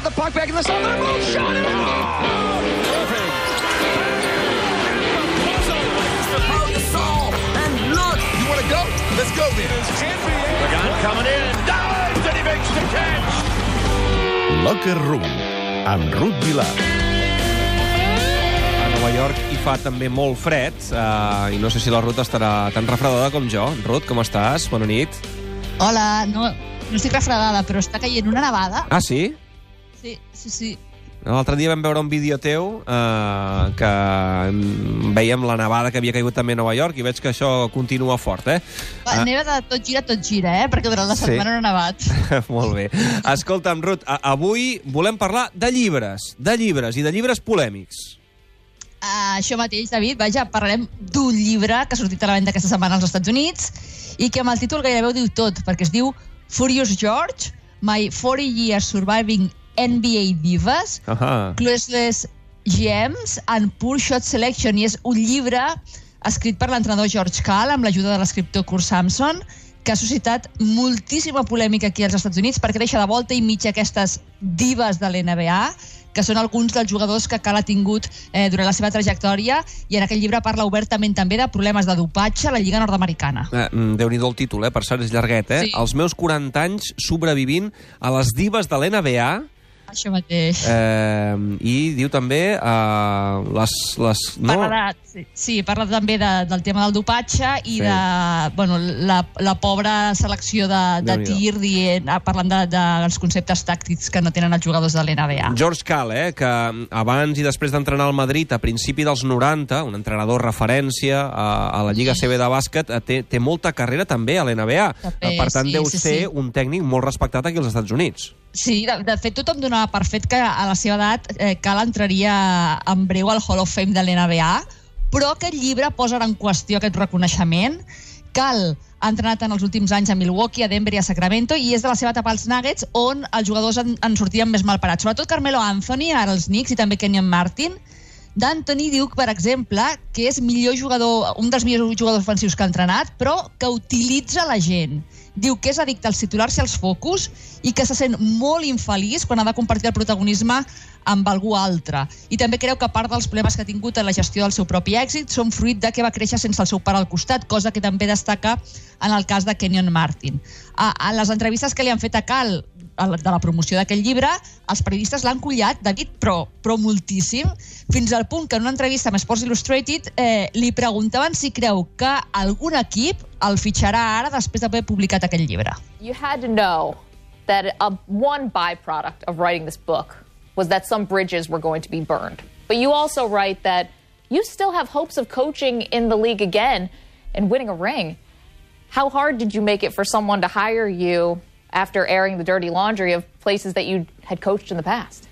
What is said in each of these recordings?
Got the puck back in the zone. They're both shot it out. Perfect. You want to go? Let's go then. The gun coming in. Dives and he makes the catch. Locker Room, amb Ruth Vilar. A Nova York hi fa també molt fred uh, i no sé si la Ruth estarà tan refredada com jo. Ruth, com estàs? Bona nit. Hola, no, no estic refredada, però està caient una nevada. Ah, sí? Sí, sí, sí. L'altre dia vam veure un vídeo teu uh, que veiem la nevada que havia caigut també a Nova York i veig que això continua fort, eh? Va, Ah. Neva de tot gira, tot gira, eh? Perquè durant la Sí. setmana no ha nevat. Molt bé. Escolta'm, Ruth, avui volem parlar de llibres, de llibres i de llibres polèmics. Uh, això mateix, David, vaja, parlarem d'un llibre que ha sortit a la venda aquesta setmana als Estats Units i que amb el títol gairebé ho diu tot, perquè es diu Furious George, My 40 Years Surviving NBA Divas, Ahà. Clueless Gems and Poor Shot Selection i és un llibre escrit per l'entrenador George Karl amb l'ajuda de l'escriptor Kurt Sampson que ha suscitat moltíssima polèmica aquí als Estats Units perquè deixa de volta i mitja aquestes divas de l'NBA que són alguns dels jugadors que Cal ha tingut eh, durant la seva trajectòria i en aquest llibre parla obertament també de problemes de dopatge a la Lliga Nord-Americana. Eh, mm, Déu-n'hi-do el títol, eh? per cert, és llarguet, eh? Sí. Els meus 40 anys sobrevivint a les divas de l'NBA Això mateix. eh, i diu també eh, les... les no? Parla de, sí, sí, parla també de, del tema del dopatge i Sí. de bueno, la, la pobra selecció de, de tir dient, ah, parlant de, de, dels conceptes tàctics que no tenen els jugadors de l'NBA. George Cal, eh, que abans i després d'entrenar al Madrid a principi dels 90, un entrenador referència a, a la Lliga CB de bàsquet, eh, té, té molta carrera també a l'NBA. Per tant, sí, deu sí, ser sí. un tècnic molt respectat aquí als Estats Units. Sí, de, de fet, tothom donava per fet que a la seva edat eh, Cal entraria en breu al Hall of Fame de l'NBA, però aquest llibre posa en qüestió aquest reconeixement. Cal ha entrenat en els últims anys a Milwaukee, a Denver i a Sacramento i és de la seva etapa als Nuggets on els jugadors en, en sortien més mal parats. Sobretot Carmelo Anthony, ara els Knicks, i també Kenyon Martin. D'Anthony diu, per exemple, que és millor jugador, un dels millors jugadors ofensius que ha entrenat, però que utilitza la gent. Diu que és addicte als titulars i als focus i que se sent molt infeliç quan ha de compartir el protagonisme amb algú altre. I també creu que part dels problemes que ha tingut en la gestió del seu propi èxit són fruit de que va créixer sense el seu pare al costat, cosa que també destaca en el cas de Kenyon Martin. A, a les entrevistes que li han fet a Cal de la promoció d'aquest llibre, els periodistes l'han collat, David, però, però moltíssim, fins al punt que en una entrevista amb Sports Illustrated eh, li preguntaven si creu que algun equip el fitxarà ara després d'haver publicat aquest llibre. You had to know that a, one byproduct of writing this book was that some bridges were going to be burned. But you also write that you still have hopes of coaching in the league again and winning a ring. How hard did you make it for someone to hire you after airing the dirty laundry of places that you had coached in the past?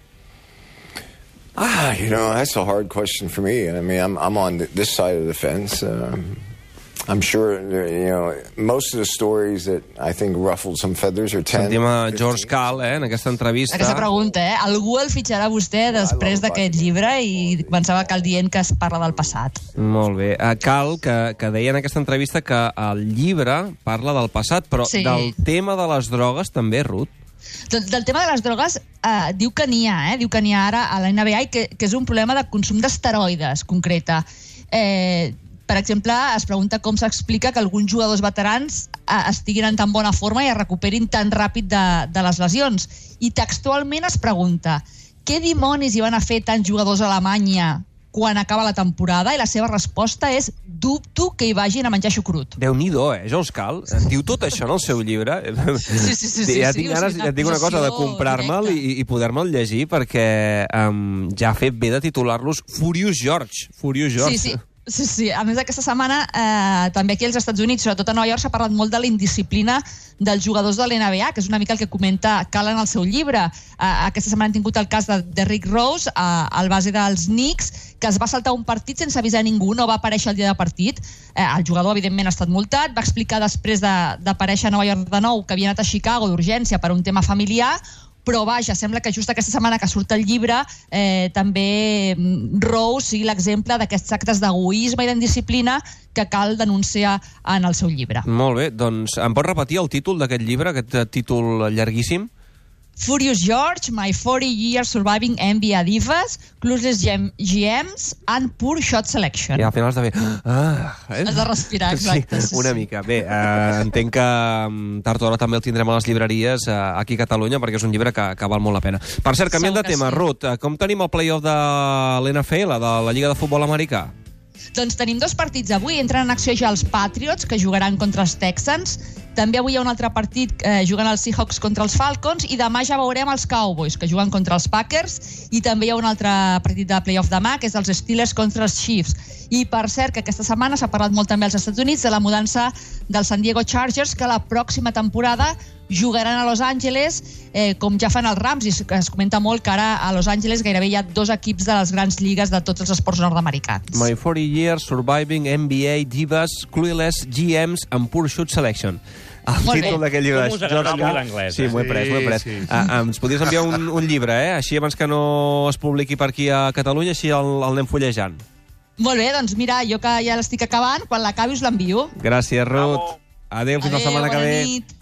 Ah, you know, that's a hard question for me. I mean, I'm, I'm on this side of the fence. Um, I'm sure, you know, most of the stories that I think ruffled some feathers are 10. Sentim a 15. George Cal, eh, en aquesta entrevista. Aquesta pregunta, eh? Algú el fitxarà a vostè després d'aquest llibre i començava Cal dient que es parla del passat. Molt bé. Uh, Cal, que, que deia en aquesta entrevista que el llibre parla del passat, però Sí. del tema de les drogues també, Ruth. Del, del tema de les drogues, eh, diu que n'hi ha, eh? diu que n'hi ha ara a la NBA i que, que és un problema de consum d'esteroides, concreta. Eh, per exemple, es pregunta com s'explica que alguns jugadors veterans eh, estiguin en tan bona forma i es recuperin tan ràpid de, de les lesions. I textualment es pregunta què dimonis hi van a fer tants jugadors a Alemanya quan acaba la temporada? I la seva resposta és dubto que hi vagin a menjar xucrut. Déu-n'hi-do, eh, George Cal. Diu tot això en el seu llibre. sí, sí, sí, ja sí, tinc o ganes, ja dic una cosa, de comprar-me'l i, i poder-me'l llegir perquè um, ja ha fet bé de titular-los Furious George. Furious George. Sí, sí. Sí, sí. A més, aquesta setmana, eh, també aquí als Estats Units, sobretot a Nova York, s'ha parlat molt de la indisciplina dels jugadors de l'NBA, que és una mica el que comenta Cal en el seu llibre. Eh, aquesta setmana han tingut el cas de, de Rick Rose, eh, al base dels Knicks, que es va saltar un partit sense avisar ningú, no va aparèixer el dia de partit. Eh, el jugador, evidentment, ha estat multat, va explicar després de- d'aparèixer a Nova York de nou que havia anat a Chicago d'urgència per un tema familiar, però vaja, sembla que just aquesta setmana que surt el llibre eh, també mm, Rose sigui l'exemple d'aquests actes d'egoisme i d'indisciplina que cal denunciar en el seu llibre. Molt bé, doncs em pots repetir el títol d'aquest llibre, aquest eh, títol llarguíssim? Furious George, My 40 Years Surviving NBA Divas, Clueless Gem GMs and Poor Shot Selection. I al final has de fer... Ah, eh? Has de respirar, exacte, sí, una sí. mica. Bé, eh, entenc que mm, tard o d'hora també el tindrem a les llibreries eh, aquí a Catalunya, perquè és un llibre que, que val molt la pena. Per cert, canviant Segur de tema, sí. Ruth, eh, com tenim el play-off de l'NFL, de la Lliga de Futbol Americà? Doncs tenim dos partits avui. Entren en acció ja els Patriots, que jugaran contra els Texans. També avui hi ha un altre partit eh, jugant els Seahawks contra els Falcons i demà ja veurem els Cowboys, que juguen contra els Packers i també hi ha un altre partit de playoff demà, que és els Steelers contra els Chiefs. I per cert, que aquesta setmana s'ha parlat molt també als Estats Units de la mudança dels San Diego Chargers, que la pròxima temporada jugaran a Los Angeles, eh, com ja fan els Rams, i es comenta molt que ara a Los Angeles gairebé hi ha dos equips de les grans lligues de tots els esports nord-americans. My 40 Years Surviving NBA Divas Clueless GMs and Poor Shoot Selection. El Molt títol d'aquest llibre. Com us agrada Jordi, molt l'anglès, Sí, m'ho he pres, m'ho he pres. Sí, sí. Ah, ens podries enviar un, un llibre, eh? Així abans que no es publiqui per aquí a Catalunya, així el, el anem fullejant. Molt bé, doncs mira, jo que ja l'estic acabant, quan l'acabi us l'envio. Gràcies, Ruth. Adéu, fins la setmana que bona ve. nit.